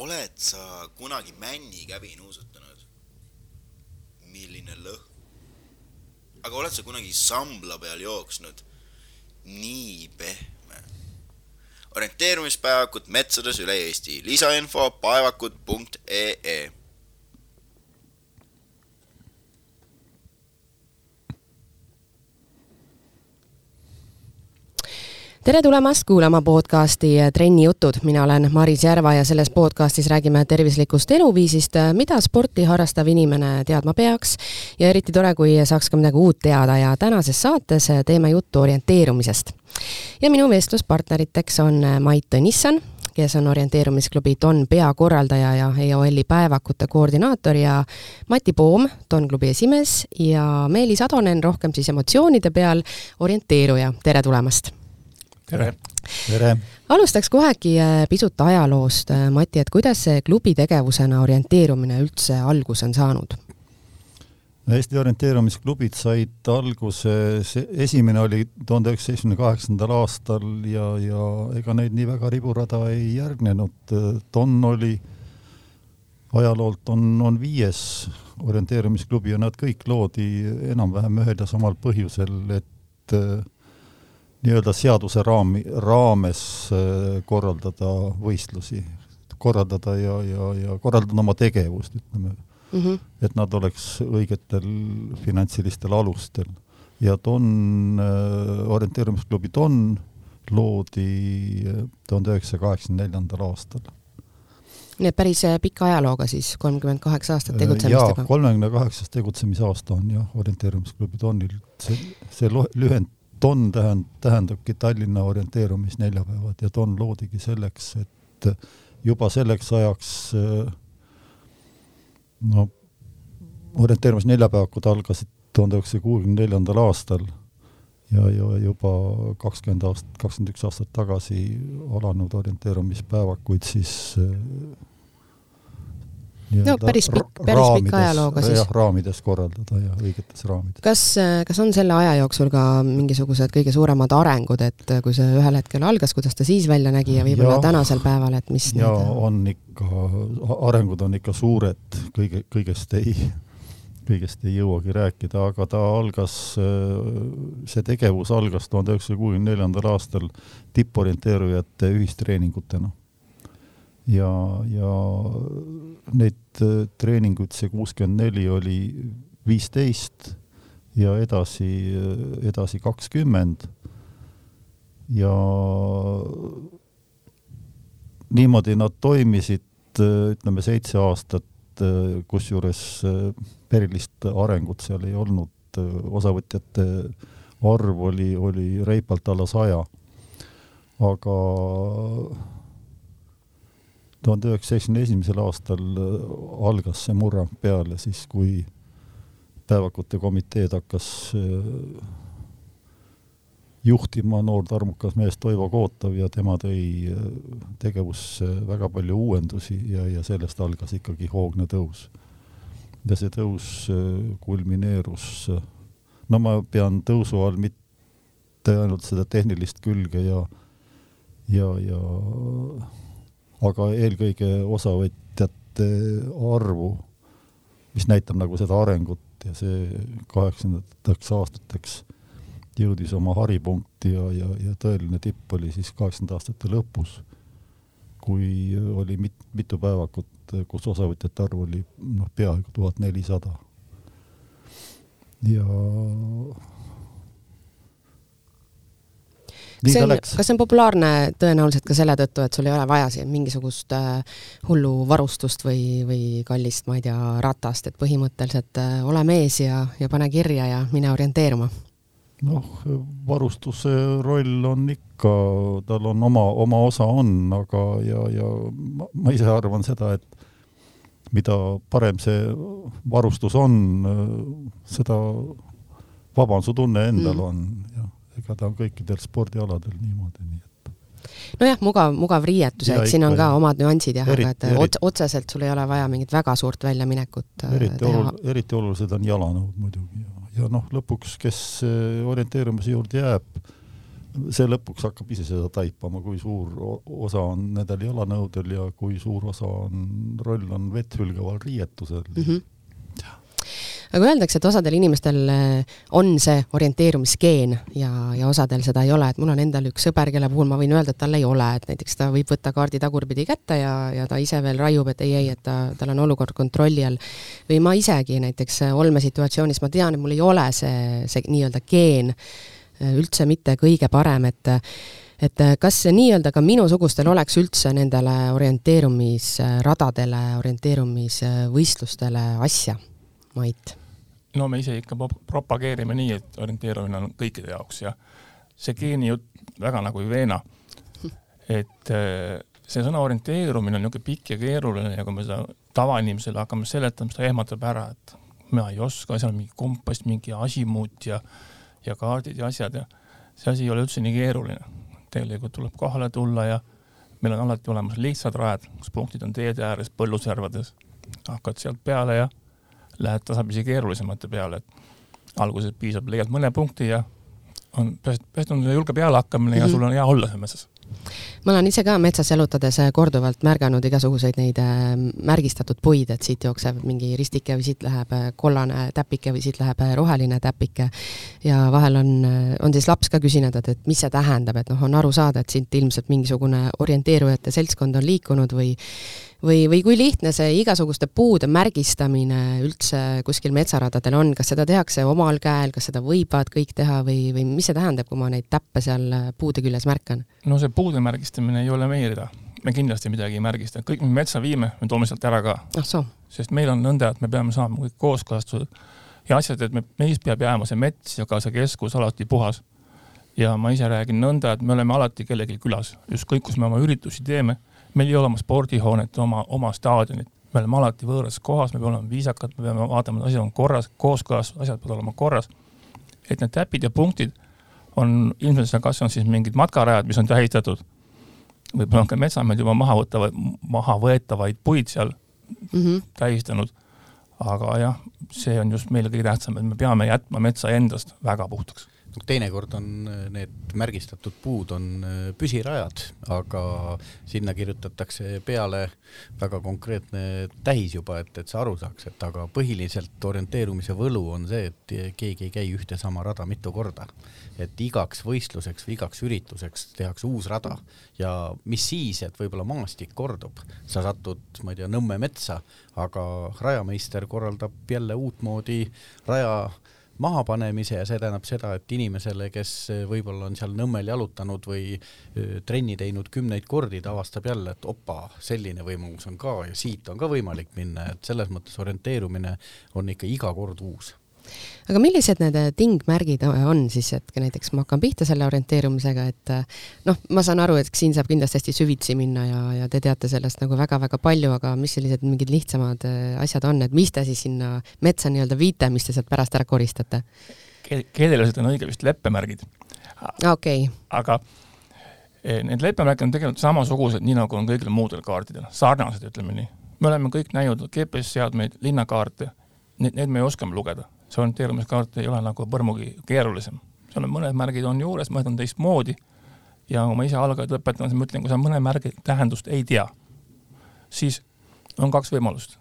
oled sa kunagi männikäbi nuusutanud? milline lõhn. aga oled sa kunagi sambla peal jooksnud? nii pehme. orienteerumispäevakud metsades üle Eesti, lisainfo paevakud.ee tere tulemast kuulama podcasti Trenni jutud, mina olen Maris Järva ja selles podcastis räägime tervislikust eluviisist, mida sporti harrastav inimene teadma peaks ja eriti tore, kui saaks ka midagi uut teada ja tänases saates teeme juttu orienteerumisest. ja minu vestluspartneriteks on Mait Tõnisson, kes on orienteerumisklubi Don peakorraldaja ja EOL-i päevakute koordinaator ja Mati Poom, Don klubi esimees ja Meelis Atonen, rohkem siis emotsioonide peal, orienteeruja, tere tulemast! Tere! tere! alustaks kohegi äh, pisut ajaloost, äh, Mati, et kuidas see klubi tegevusena orienteerumine üldse alguse on saanud? Eesti orienteerumisklubid said alguse, see esimene oli tuhande üheksasaja seitsmekümne kaheksandal aastal ja, ja ega neid nii väga riburada ei järgnenud. Don oli ajaloolt on, on viies orienteerumisklubi ja nad kõik loodi enam-vähem ühel ja samal põhjusel, et äh, nii-öelda seaduse raami, raames äh, korraldada võistlusi, korraldada ja, ja, ja korraldada oma tegevust, ütleme mm. -hmm. et nad oleks õigetel finantsilistel alustel. ja Don, äh, orienteerumisklubi Don loodi äh, tuhande üheksasaja kaheksakümne neljandal aastal. nii et päris pika ajalooga siis, kolmkümmend kaheksa aastat tegutsemist juba? kolmekümne kaheksas tegutsemisaasta on jah, orienteerumisklubi Donil, see, see lühend TON tähend-, tähendabki Tallinna orienteerumisneljapäevad ja TON loodigi selleks, et juba selleks ajaks no orienteerumisneljapäevakud algasid tuhande üheksasaja kuuekümne neljandal aastal ja, ja juba kakskümmend aastat, kakskümmend üks aastat tagasi alanud orienteerumispäevakuid siis no päris pikk, päris pikk ajalooga siis. jah, raamides korraldada ja õigetes raamides. kas, kas on selle aja jooksul ka mingisugused kõige suuremad arengud, et kui see ühel hetkel algas, kuidas ta siis välja nägi ja võib-olla tänasel päeval, et mis ja need... on ikka, arengud on ikka suured, kõige, kõigest ei, kõigest ei jõuagi rääkida, aga ta algas, see tegevus algas tuhande üheksasaja kuuekümne neljandal aastal tipporienteerujate ühistreeningutena ja, ja neid äh, treeninguid, see kuuskümmend neli oli viisteist ja edasi, äh, edasi kakskümmend ja niimoodi nad toimisid, äh, ütleme, seitse aastat, kusjuures erilist arengut seal ei olnud, osavõtjate arv oli, oli reipalt alla saja. aga tuhande üheksasaja seitsmekümne esimesel aastal äh, algas see murrang peale siis, kui päevakute komiteed hakkas äh, juhtima noor tarmukas mees Toivo Kootov ja tema tõi äh, tegevusse väga palju uuendusi ja, ja sellest algas ikkagi hoogne tõus. ja see tõus kulmineerus, no ma pean tõusu all mitte ainult seda tehnilist külge ja, ja, ja aga eelkõige osavõtjate arvu, mis näitab nagu seda arengut ja see kaheksakümnendateks aastateks jõudis oma haripunkti ja, ja, ja tõeline tipp oli siis kaheksakümnendate aastate lõpus, kui oli mit-, mitu päevakut, kus osavõtjate arv oli noh, peaaegu tuhat nelisada. ja kas see on, kas see on populaarne tõenäoliselt ka selle tõttu, et sul ei ole vaja siin mingisugust äh, hullu varustust või, või kallist, ma ei tea, ratast, et põhimõtteliselt äh, ole mees ja, ja pane kirja ja mine orienteeruma? noh, varustuse roll on ikka, tal on oma, oma osa on, aga ja, ja ma, ma ise arvan seda, et mida parem see varustus on, seda vabam su tunne endal mm. on ja ega ta on kõikidel spordialadel niimoodi, nii et nojah, mugav, mugav riietus, et siin on ka omad nüansid jah, aga et ots-, otseselt sul ei ole vaja mingit väga suurt väljaminekut äh, eriti teha. Olul, eriti olulised on jalanõud muidugi ja, ja noh, lõpuks, kes äh, orienteerumise juurde jääb, see lõpuks hakkab ise seda taipama, kui suur osa on nendel jalanõudel ja kui suur osa on, roll on vett hülgaval riietusel mm. -hmm aga öeldakse, et osadel inimestel eh, on see orienteerumisgeen ja, ja osadel seda ei ole, et mul on endal üks sõber, kelle puhul ma võin öelda, et tal ei ole, et näiteks ta võib võtta kaardi tagurpidi kätte ja, ja ta ise veel raiub, et ei, ei, et ta, tal on olukord kontrolli all. või ma isegi näiteks olmesituatsioonis, ma tean, et mul ei ole see, see nii-öelda geen eh, üldse mitte kõige parem, et et kas nii-öelda ka minusugustel oleks üldse nendele orienteerumisradadele, orienteerumisvõistlustele asja, Mait? No me ise ikka propageerime nii, et orienteerumine on kõikide jaoks ja see geeni jutt väga nagu ei veena. et äh, see sõna orienteerumine on niisugune pikk ja keeruline ja kui me seda tavainimesele hakkame seletama, siis ta ehmatab ära, et mina ei oska, seal on mingi kompass, mingi asimuut ja, ja kaardid ja asjad ja see asi ei ole üldse nii keeruline. tegelikult tuleb kohale tulla ja meil on alati olemas lihtsad rajad, kus punktid on teede ääres, põlluservades. hakkad sealt peale ja lähed tasapisi keerulisemate peale, et alguses piisab, leiad mõne punkti ja on, peaasi on julge pealehakkamine mm -hmm. ja mhm. sul on hea olla seal metsas ma olen ise ka metsas elutades korduvalt märganud igasuguseid neid äh, märgistatud puid, et siit jookseb mingi ristike või siit läheb äh, kollane täpike või siit läheb äh, roheline täpike. ja vahel on, on siis laps ka küsinud, et, et mis see tähendab, et noh, on aru saada, et siit ilmselt mingisugune orienteerujate seltskond on liikunud või või, või kui lihtne see igasuguste puude märgistamine üldse kuskil metsaradadel on, kas seda tehakse omal käel, kas seda võivad kõik teha või, või mis see tähendab, kui ma neid täppe seal puude küljes märkan? no see puude märgistamine ei ole meie rida, me kindlasti midagi ei märgista, kõik, mis metsa viime, me toome sealt ära ka. sest meil on nõnda, et me peame saama kõik kooskõlastused ja asjad, et me, meist peab jääma see mets ja ka see keskus alati puhas. ja ma ise räägin nõnda, et me oleme alati kellelgi külas, ükskõik kus me oma üritusi teeme meil ei ole oma spordihoonet, oma, oma staadionit, me oleme alati võõras kohas, me peame olema viisakad, me peame vaatama, et asjad on korras, kooskõlas, asjad peavad olema korras. et need täpid ja punktid on ilmselt seal, kas on siis mingid matkarajad, mis on tähistatud, võib-olla on ka metsamehed juba maha võtavad, maha võetavaid puid seal mm -hmm. tähistanud. aga jah, see on just meile kõige tähtsam, et me peame jätma metsa endast väga puhtaks teinekord on äh, need märgistatud puud on äh, püsirajad, aga sinna kirjutatakse peale väga konkreetne tähis juba, et, et sa aru saaks, et aga põhiliselt orienteerumise võlu on see, et keegi ei käi ühte sama rada mitu korda. et igaks võistluseks või igaks ürituseks tehakse uus rada ja mis siis, et võib-olla maastik kordub, sa satud, ma ei tea, Nõmme metsa, aga rajameister korraldab jälle uutmoodi raja mahapanemise ja see tähendab seda, et inimesele, kes võib-olla on seal Nõmmel jalutanud või trenni teinud kümneid kordi, ta avastab jälle, et opa, selline võimalus on ka ja siit on ka võimalik minna, et selles mõttes orienteerumine on ikka iga kord uus aga millised need äh, tingmärgid on siis, et näiteks ma hakkan pihta selle orienteerumisega, et äh, noh, ma saan aru, et siin saab kindlasti hästi süvitsi minna ja, ja te teate sellest nagu väga-väga palju, aga mis sellised mingid lihtsamad äh, asjad on, et mis te siis sinna metsa nii-öelda viite, mis te sealt pärast ära koristate? keeleliselt on õige vist leppemärgid. okei okay.. aga eh, need leppemärgid on tegelikult samasugused, nii nagu on kõigil muudel kaartidel, sarnased, ütleme nii. me oleme kõik näinud GPS-seadmeid, linnakaarte, need, need me oskame lugeda see orienteerumiskaart ei ole nagu põrmugi keerulisem. seal on mõned märgid on juures, mõned on teistmoodi ja kui ma ise algajat õpetan, siis ma ütlen, kui sa mõne märgi tähendust ei tea, siis on kaks võimalust.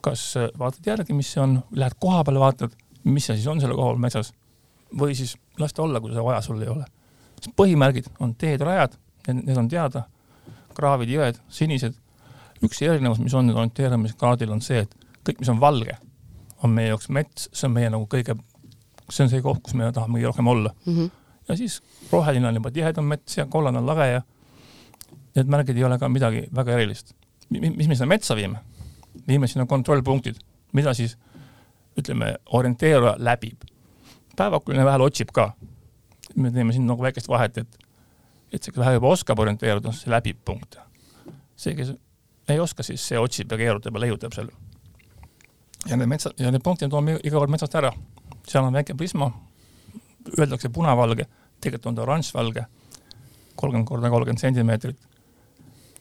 kas äh, vaatad järgi, mis see on, lähed koha peale, vaatad, mis see siis on selle koha peal metsas või siis las ta olla, kui seda vaja sul ei ole. põhimärgid on teed, rajad, need on teada, kraavid, jõed, sinised. üks erinevus, mis on orienteerumiskaardil, on see, et kõik, mis on valge on meie jaoks mets, see on meie nagu kõige, see on see koht, kus me tahame kõige rohkem olla mm. -hmm. ja siis roheline on juba tihedam mets ja kollane on lage ja need märgid ei ole ka midagi väga erilist. mis me sinna metsa viime? viime sinna kontrollpunktid, mida siis ütleme, orienteeruja läbib. päevakuline vahel otsib ka. me teeme siin nagu väikest vahet, et, et see, kes vähe juba oskab orienteeruda, see läbib punkte. see, kes ei oska, siis see otsib ja keerutab ja leiutab seal ja need metsa, ja need punktid toome iga kord metsast ära. seal on väike prisma, öeldakse punavalge, tegelikult on ta oranžvalge, kolmkümmend korda kolmkümmend sentimeetrit.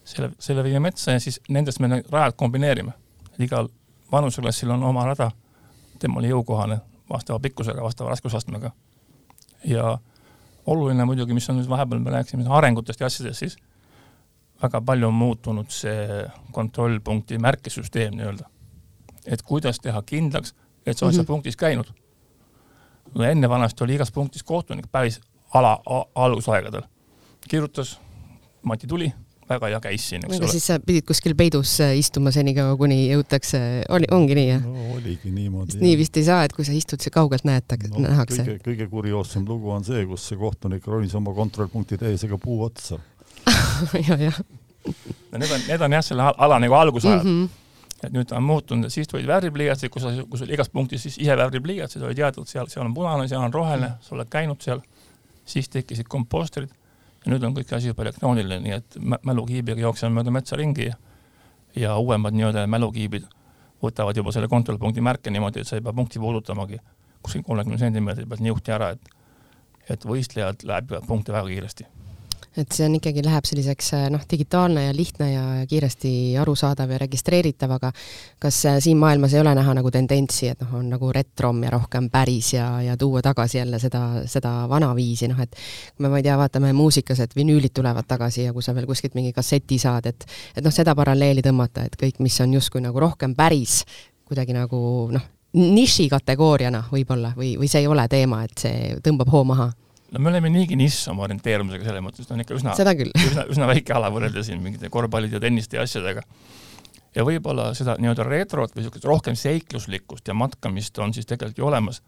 selle, selle viime metsa ja siis nendest me need rajad kombineerime. igal vanuseklassil on oma rada, temale jõukohane, vastava pikkusega, vastava raskusastmega. ja oluline muidugi, mis on nüüd vahepeal, me rääkisime arengutest ja asjadest, siis väga palju on muutunud see kontrollpunkti märkesüsteem nii-öelda. Et kuidas teha kindlaks, et sa oled seal mm -hmm. punktis käinud. enne vanasti oli igas punktis kohtunik päris ala, algusaegadel. kirjutas, Mati tuli, väga hea käis siin, eks ole. siis sa pidid kuskil peidus äh, istuma senikaua, kuni jõutakse, oli, ongi nii, jah no,? oligi niimoodi. nii vist ei saa, et kui sa istud, see kaugelt näed, no, nähakse. kõige, kõige kurioossem lugu on see, kus see kohtunik ronis oma kontrollpunkti täisega puu otsa ja, jah. no need on, need on jah, selle ala nagu algusajad mm. -hmm et nüüd ta on muutunud, siis tulid värvipliiatsid, kus kus oli igas punktis siis ise värvipliiatsid, oli teada, et seal, seal on punane, seal on roheline mm, sa oled käinud seal, siis tekkisid kompostrid ja nüüd on kõik asi juba elektrooniline, nii et mälukiibiga jooksen mööda metsa ringi ja, ja uuemad nii-öelda mälukiibid võtavad juba selle kontrollpunkti märke niimoodi, et sa ei pea punkti puudutamagi kuskil kolmekümne sentimeetri pealt niuhti ära, et et võistlejad läbivad punkte väga kiiresti et see on ikkagi, läheb selliseks äh, noh, digitaalne ja lihtne ja kiiresti arusaadav ja registreeritav, aga kas äh, siin maailmas ei ole näha nagu tendentsi, et noh, on nagu retrom ja rohkem päris ja, ja tuua tagasi jälle seda, seda vana viisi, noh et kui me, ma ei tea, vaatame muusikas, et vinüülid tulevad tagasi ja kui sa veel kuskilt mingi kasseti saad, et et noh, seda paralleeli tõmmata, et kõik, mis on justkui nagu rohkem päris, kuidagi nagu noh, nišikategooriana võib-olla või, või see ei ole teema, et see tõmbab hoo maha no me oleme niigi nišš oma orienteerumisega selles mõttes, ta on ikka üsna, üsna, üsna väike ala võrreldes siin mingite korvpallide ja tenniste ja asjadega. ja võib-olla seda nii-öelda retrot või niisugust rohkem seikluslikkust ja matkamist on siis tegelikult ju olemas,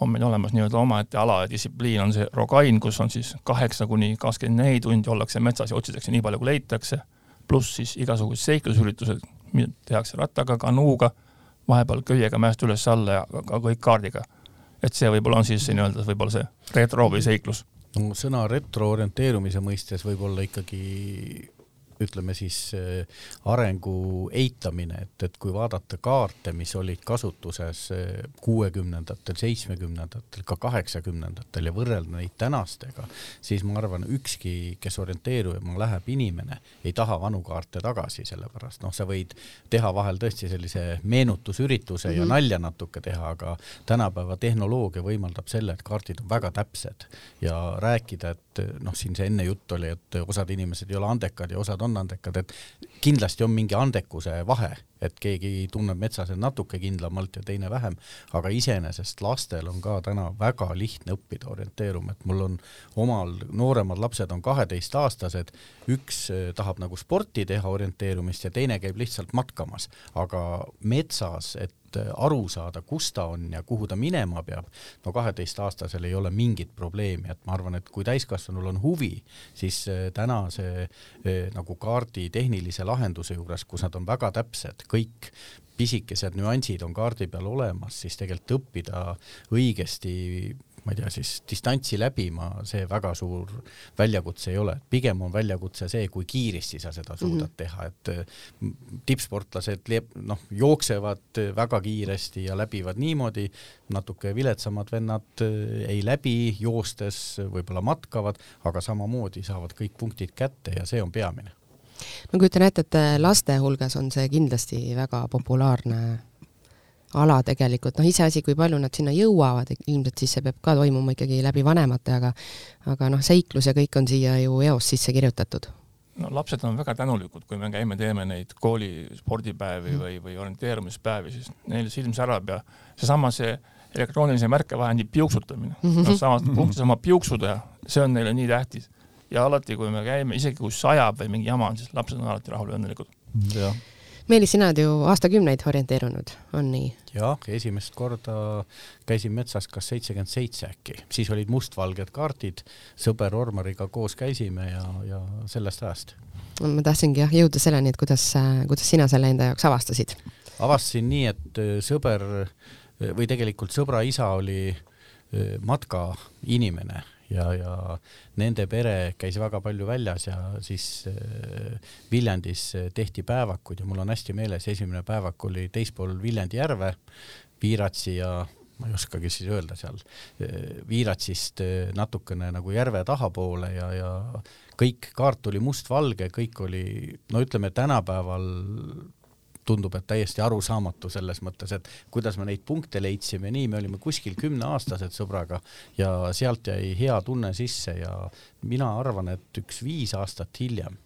on meil olemas nii-öelda omaette ala ja distsipliin on see Rogain, kus on siis kaheksa kuni kakskümmend neli tundi ollakse metsas ja otsitakse nii palju, kui leitakse, pluss siis igasugused seiklusüritused, tehakse rattaga, kanuuga, vahepeal köiega mäest üles-alla ja ka kõik kaardiga et see võib-olla on siis nii-öelda võib-olla see retro või seiklus. no sõna retro orienteerumise mõistes võib-olla ikkagi ütleme siis äh, arengu eitamine, et, et kui vaadata kaarte, mis olid kasutuses äh, kuuekümnendatel, seitsmekümnendatel, ka kaheksakümnendatel ja võrrelda neid tänastega, siis ma arvan, ükski, kes orienteeruma läheb inimene, ei taha vanu kaarte tagasi, sellepärast noh, sa võid teha vahel tõesti sellise meenutusürituse mm -hmm. ja mhm. nalja natuke teha, aga tänapäeva tehnoloogia võimaldab selle, et kaardid on väga täpsed ja rääkida, et noh, siin see enne jutt oli, et osad inimesed ei ole andekad ja osad on on andekad, et kindlasti on mingi andekuse vahe, et keegi tunneb metsas natuke kindlamalt ja teine vähem, aga iseenesest lastel on ka täna väga lihtne õppida orienteeruma, et mul on omal, nooremad lapsed on kaheteistaastased, üks eh, tahab nagu sporti teha, orienteerumist, ja teine käib lihtsalt matkamas, aga metsas, et et äh, aru saada, kus ta on ja kuhu ta minema peab, no kaheteistaastasel ei ole mingit probleemi, et ma arvan, et kui täiskasvanul on huvi, siis äh, täna see äh, nagu kaardi tehnilise lahenduse juures, kus nad on väga täpsed, kõik pisikesed nüansid on kaardi peal olemas, siis tegelikult õppida õigesti ma ei tea, siis distantsi läbima, see väga suur väljakutse ei ole, pigem on väljakutse see, kui kiiresti sa seda suudad mm -hmm. teha, et mm, tippsportlased noh, jooksevad väga kiiresti ja läbivad niimoodi, natuke viletsamad vennad eh, ei läbi, joostes võib-olla matkavad, aga samamoodi saavad kõik punktid kätte ja see on peamine. ma kujutan ette, et laste hulgas on see kindlasti väga populaarne ala tegelikult, noh iseasi, kui palju nad sinna jõuavad, ilmselt siis see peab ka toimuma ikkagi läbi vanemate, aga aga noh, seiklus ja kõik on siia ju eos sisse kirjutatud. no lapsed on väga tänulikud, kui me käime, teeme neid kooli spordipäevi mm. või, või orienteerumispäevi, siis neil silm särab ja seesama see elektroonilise märkevahendi piuksutamine mm, -hmm. nad saavad punktis oma piuksu teha, see on neile nii tähtis. ja alati, kui me käime, isegi kui sajab või mingi jama on, siis lapsed on alati rahul ja õnnelikud. jah Meelis, sina oled ju aastakümneid orienteerunud, on nii? jah, esimest korda käisin metsas kas seitsekümmend seitse äkki, siis olid mustvalged kaardid, sõber Ormariga koos käisime ja, ja sellest ajast. ma tahtsingi jah jõuda selleni, et kuidas, kuidas sina selle enda jaoks avastasid? avastasin nii, et äh, sõber või tegelikult sõbra isa oli äh, matkainimene ja, ja nende pere käis väga palju väljas ja siis äh, Viljandis äh, tehti päevakud ja mul on hästi meeles, esimene päevak oli teispool Viljandi järve, Viiratsi ja ma ei oskagi siis öelda seal, äh, Viiratsist natukene nagu järve tahapoole ja, ja kõik kaart oli mustvalge, kõik oli, no ütleme tänapäeval tundub, et täiesti arusaamatu selles mõttes, et kuidas me neid punkte leidsime, nii me olime kuskil kümneaastased sõbraga ja sealt jäi hea tunne sisse ja mina arvan, et üks viis aastat hiljem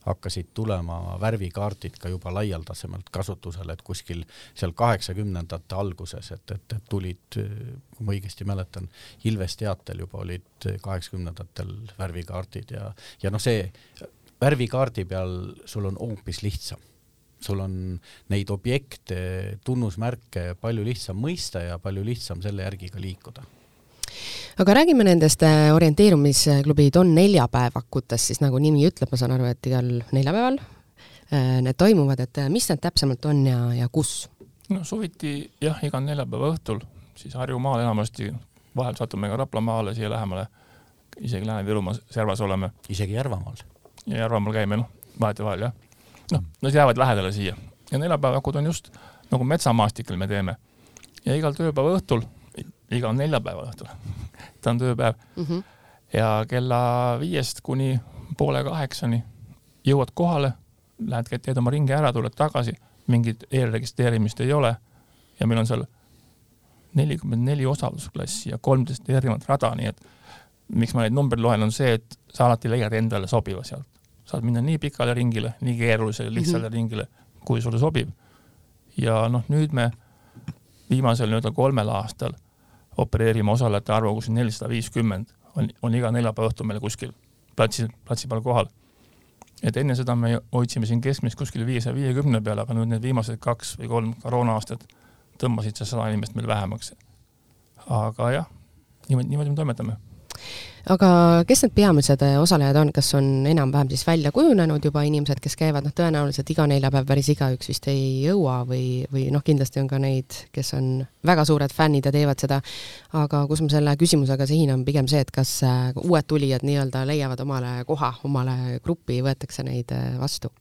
hakkasid tulema värvikaardid ka juba laialdasemalt kasutusele, et kuskil seal kaheksakümnendate alguses, et, et, et tulid, kui ma õigesti mäletan, Ilves teatel juba olid kaheksakümnendatel värvikaardid ja, ja noh, see värvikaardi peal sul on hoopis lihtsam sul on neid objekte, tunnusmärke palju lihtsam mõista ja palju lihtsam selle järgi ka liikuda aga räägime nendest äh, orienteerumisklubi Don neljapäevakutest, siis nagu nimi ütleb, ma saan aru, et igal neljapäeval äh, need toimuvad, et äh, mis need täpsemalt on ja, ja kus? no suviti jah, igal neljapäeva õhtul, siis Harjumaal enamasti, vahel satume ka Raplamaale siia lähemale, isegi Lääne-Virumaa servas oleme. isegi Järvamaal? ja Järvamaal käime, noh, vahetevahel jah. Noh, nad jäävad lähedale siia ja neljapäevakud on just nagu metsamaastikul me teeme. ja igal tööpäeva õhtul igal neljapäeva õhtul ta on tööpäev mm. -hmm. ja kella viiest kuni poole kaheksani jõuad kohale, lähed, teed oma ringi ära, tuled tagasi, mingit eelregistreerimist ei ole ja meil on seal nelikümmend neli osalusklassi ja kolmteist erinevat rada, nii et miks ma neid numbreid loen, on see, et sa alati leiad endale sobiva sealt. Saad minna nii pikale ringile, nii keerulisele, lihtsale mm -hmm. ringile, kui sulle sobib. ja noh, nüüd me viimasel nii-öelda kolmel aastal opereerime osalejate arvu kuskil nelisada viiskümmend, on, on iga neljapäeva õhtul meil kuskil platsi, platsi peal kohal. et enne seda me hoidsime siin keskmist kuskil viiesaja viiekümne peal, aga nüüd need viimased kaks või kolm koroona aastat tõmbasid see sada inimest meil vähemaks. aga jah, niimoodi, niimoodi me toimetame aga kes need peamised äh, osalejad on, kas on enam-vähem siis välja kujunenud juba inimesed, kes käivad, noh, tõenäoliselt iga neljapäev päris igaüks vist ei jõua või, või noh, kindlasti on ka neid, kes on väga suured fännid ja teevad seda, aga kus ma selle küsimusega sihin, on pigem see, et kas äh, uued tulijad nii-öelda leiavad omale koha, omale grupi, võetakse neid äh, vastu?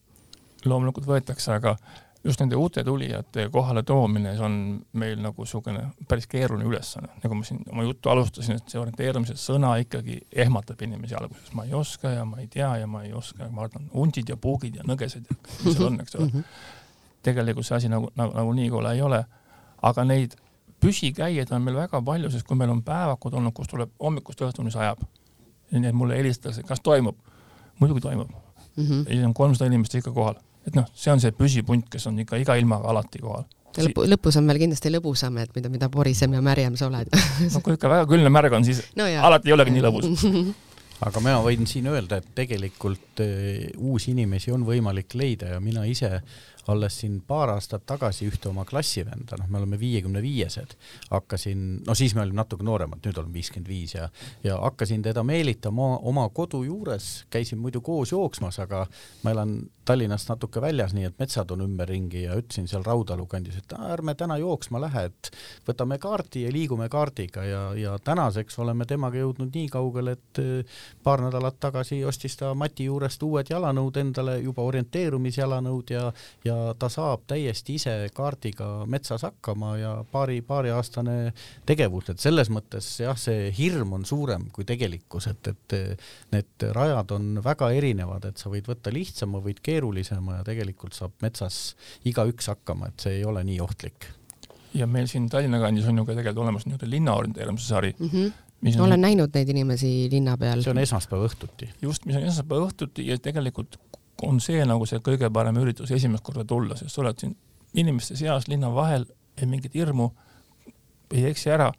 loomulikult võetakse, aga just nende uute tulijate kohale toomine, see on meil nagu niisugune päris keeruline ülesanne, nagu ma siin oma juttu alustasin, et see orienteerumise sõna ikkagi ehmatab inimesi alguses, ma ei oska ja ma ei tea ja ma ei oska ja ma arvan, hundid ja puugid ja nõgesed ja mis seal on, eks ole. Mhm. tegelikult see asi nagu, nagu, nagu nii kole ei ole, aga neid püsikäijaid on meil väga palju, sest kui meil on päevakud olnud, kus tuleb hommikust õhtuni sajab, nii et mulle helistatakse, kas toimub? muidugi toimub mm. -hmm. ja siis on kolmsada inimest ikka kohal et noh, see on see püsipunt, kes on ikka iga ilmaga alati kohal. ja lõpu, lõpus on veel kindlasti lõbusam, et mida, mida porisem ja märjem sa oled no kui ikka väga külm ja märg on, siis no jah. alati ei olegi nii lõbus aga mina võin siin öelda, et tegelikult uh, uusi inimesi on võimalik leida ja mina ise alles siin paar aastat tagasi ühte oma klassivenda, noh, me oleme viiekümne viiesed, hakkasin, no siis me olime natuke nooremad, nüüd oleme viiskümmend viis ja, ja hakkasin teda meelitama oma kodu juures, käisin muidu koos jooksmas, aga ma elan Tallinnast natuke väljas, nii et metsad on ümberringi ja ütlesin seal Raudalu kandis, et ärme täna jooksma lähe, et võtame kaardi ja liigume kaardiga ja, ja tänaseks oleme temaga jõudnud nii kaugele, et eh, paar nädalat tagasi ostis ta Mati juurest uued jalanõud endale, juba orienteerumisjalanõud ja, ja ta saab täiesti ise kaardiga metsas hakkama ja paari, paariaastane tegevus, et selles mõttes jah, see hirm on suurem kui tegelikkus, et, et need rajad on väga erinevad, et sa võid võtta lihtsama, võid keerulisema ja tegelikult saab metsas igaüks hakkama, et see ei ole nii ohtlik ja meil siin Tallinna kandis on ju ka tegelikult olemas niisugune linna orienteerumise sari mm. -hmm. Mis on... olen näinud neid inimesi linna peal. see on esmaspäeva õhtuti. just, mis on esmaspäeva õhtuti ja tegelikult on see nagu see kõige parem üritus esimest korda tulla, sest sa oled siin inimeste seas linna vahel, ei mingit hirmu, ei eksi ära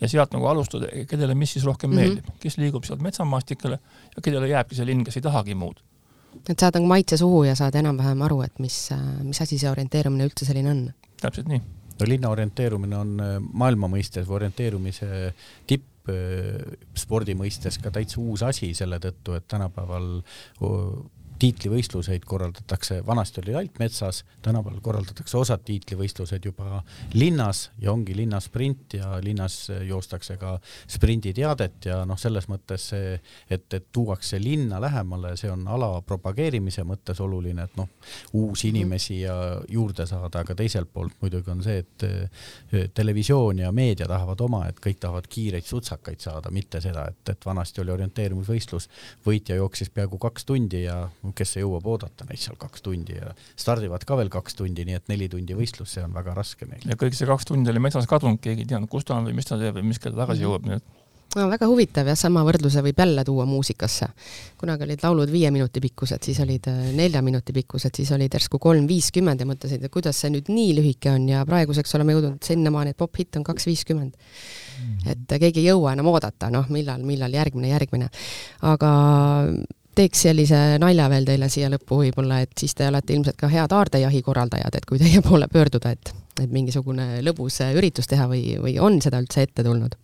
ja sealt nagu alustada, kellele mis siis rohkem mm -hmm. meeldib, kes liigub sealt metsamaastikele ja kellele jääbki see linn, kes ei tahagi muud. et saad nagu maitse suhu ja saad enam-vähem aru, et mis, mis asi see orienteerumine üldse selline on. täpselt nii. no linna orienteerumine on äh, maailma mõistes orienteerumise tipp äh, spordi mõistes ka täitsa uus asi selle tõttu, et tänapäeval tiitlivõistluseid korraldatakse, vanasti oli ainult metsas, tänapäeval korraldatakse osad tiitlivõistlused juba linnas ja ongi linnasprint ja linnas joostakse ka sprinditeadet ja noh, selles mõttes see, et, et tuuakse linna lähemale, see on ala propageerimise mõttes oluline, et noh, uusi mhm. inimesi ja juurde saada, aga teiselt poolt muidugi on see, et televisioon ja meedia tahavad oma, et kõik tahavad kiireid sutsakaid saada, mitte seda, et, et vanasti oli orienteerumisvõistlus, võitja jooksis peaaegu kaks tundi ja kes jõuab oodata neid seal kaks tundi ja stardivad ka veel kaks tundi, nii et neli tundi võistlus, see on väga raske neil. ja kõik see kaks tundi oli metsas kadunud, keegi ei teadnud, kus ta on või mis ta teeb või mis kell tagasi mhm. jõuab, nii et no väga huvitav jah, sama võrdluse võib jälle tuua muusikasse. kunagi olid laulud viie minuti pikkused, siis olid äh, nelja minuti pikkused, siis olid järsku kolm viiskümmend ja mõtlesid, et kuidas see nüüd nii lühike on ja praeguseks oleme jõudnud sinnamaani, et pop-hitt on kaks viiskümmend. Mhm. et keegi ei jõua enam oodata, noh, millal, millal järgmine, järgmine. aga teeks sellise nalja veel teile siia lõppu võib-olla, et siis te olete ilmselt ka head aardejahi korraldajad, et kui teie poole pöörduda, et, et mingisugune lõbus üritus teha või, või on seda üldse ette tulnud?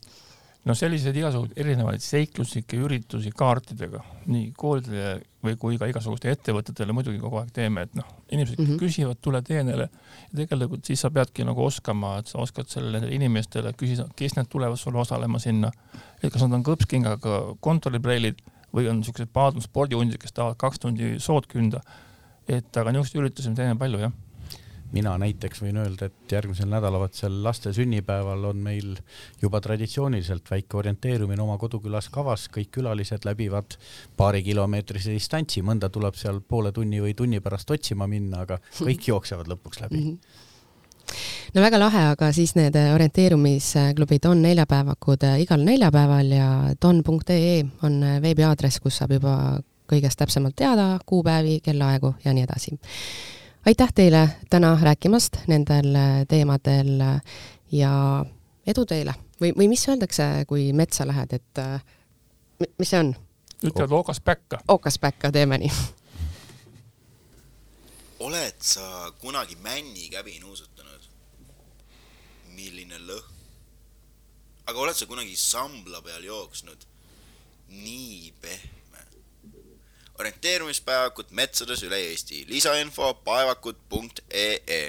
no selliseid igasuguseid erinevaid seikluslikke üritusi kaartidega nii koolidele või kui ka igasuguste ettevõtetele muidugi kogu aeg teeme, et noh, inimesed mm -hmm. küsivad, tule teenele ja tegelikult siis sa peadki nagu oskama, et sa oskad sellele inimestele küsida, kes need tulevad sulle osalema sinna, et kas nad on kõpskingaga kontoripreilid või on niisugused paadunud spordihundid, kes tahavad kaks tundi sood künda. et aga niisuguseid üritusi me teeme palju, jah mina näiteks võin öelda, et järgmisel nädalavahetusel laste sünnipäeval on meil juba traditsiooniliselt väike orienteerumine oma kodukülas kavas, kõik külalised läbivad paarikilomeetrise distantsi, mõnda tuleb seal poole tunni või tunni pärast otsima minna, aga kõik jooksevad lõpuks läbi mm. -hmm no väga lahe, aga siis need orienteerumisklubid on neljapäevakud igal neljapäeval ja don.ee on veebiaadress, kus saab juba kõigest täpsemalt teada, kuupäevi, kellaaegu ja nii edasi aitäh teile täna rääkimast nendel äh, teemadel äh, ja edu teile või, või mis öeldakse, kui metsa lähed, et äh, mis see on? ütlevad ookas päkka. ookas päkka, teeme nii. oled sa kunagi männikäbi nuusutanud? Milline lõhn. aga oled sa kunagi sambla peal jooksnud? nii pehme orienteerumispäevakud metsades üle Eesti, lisainfo paevakud.ee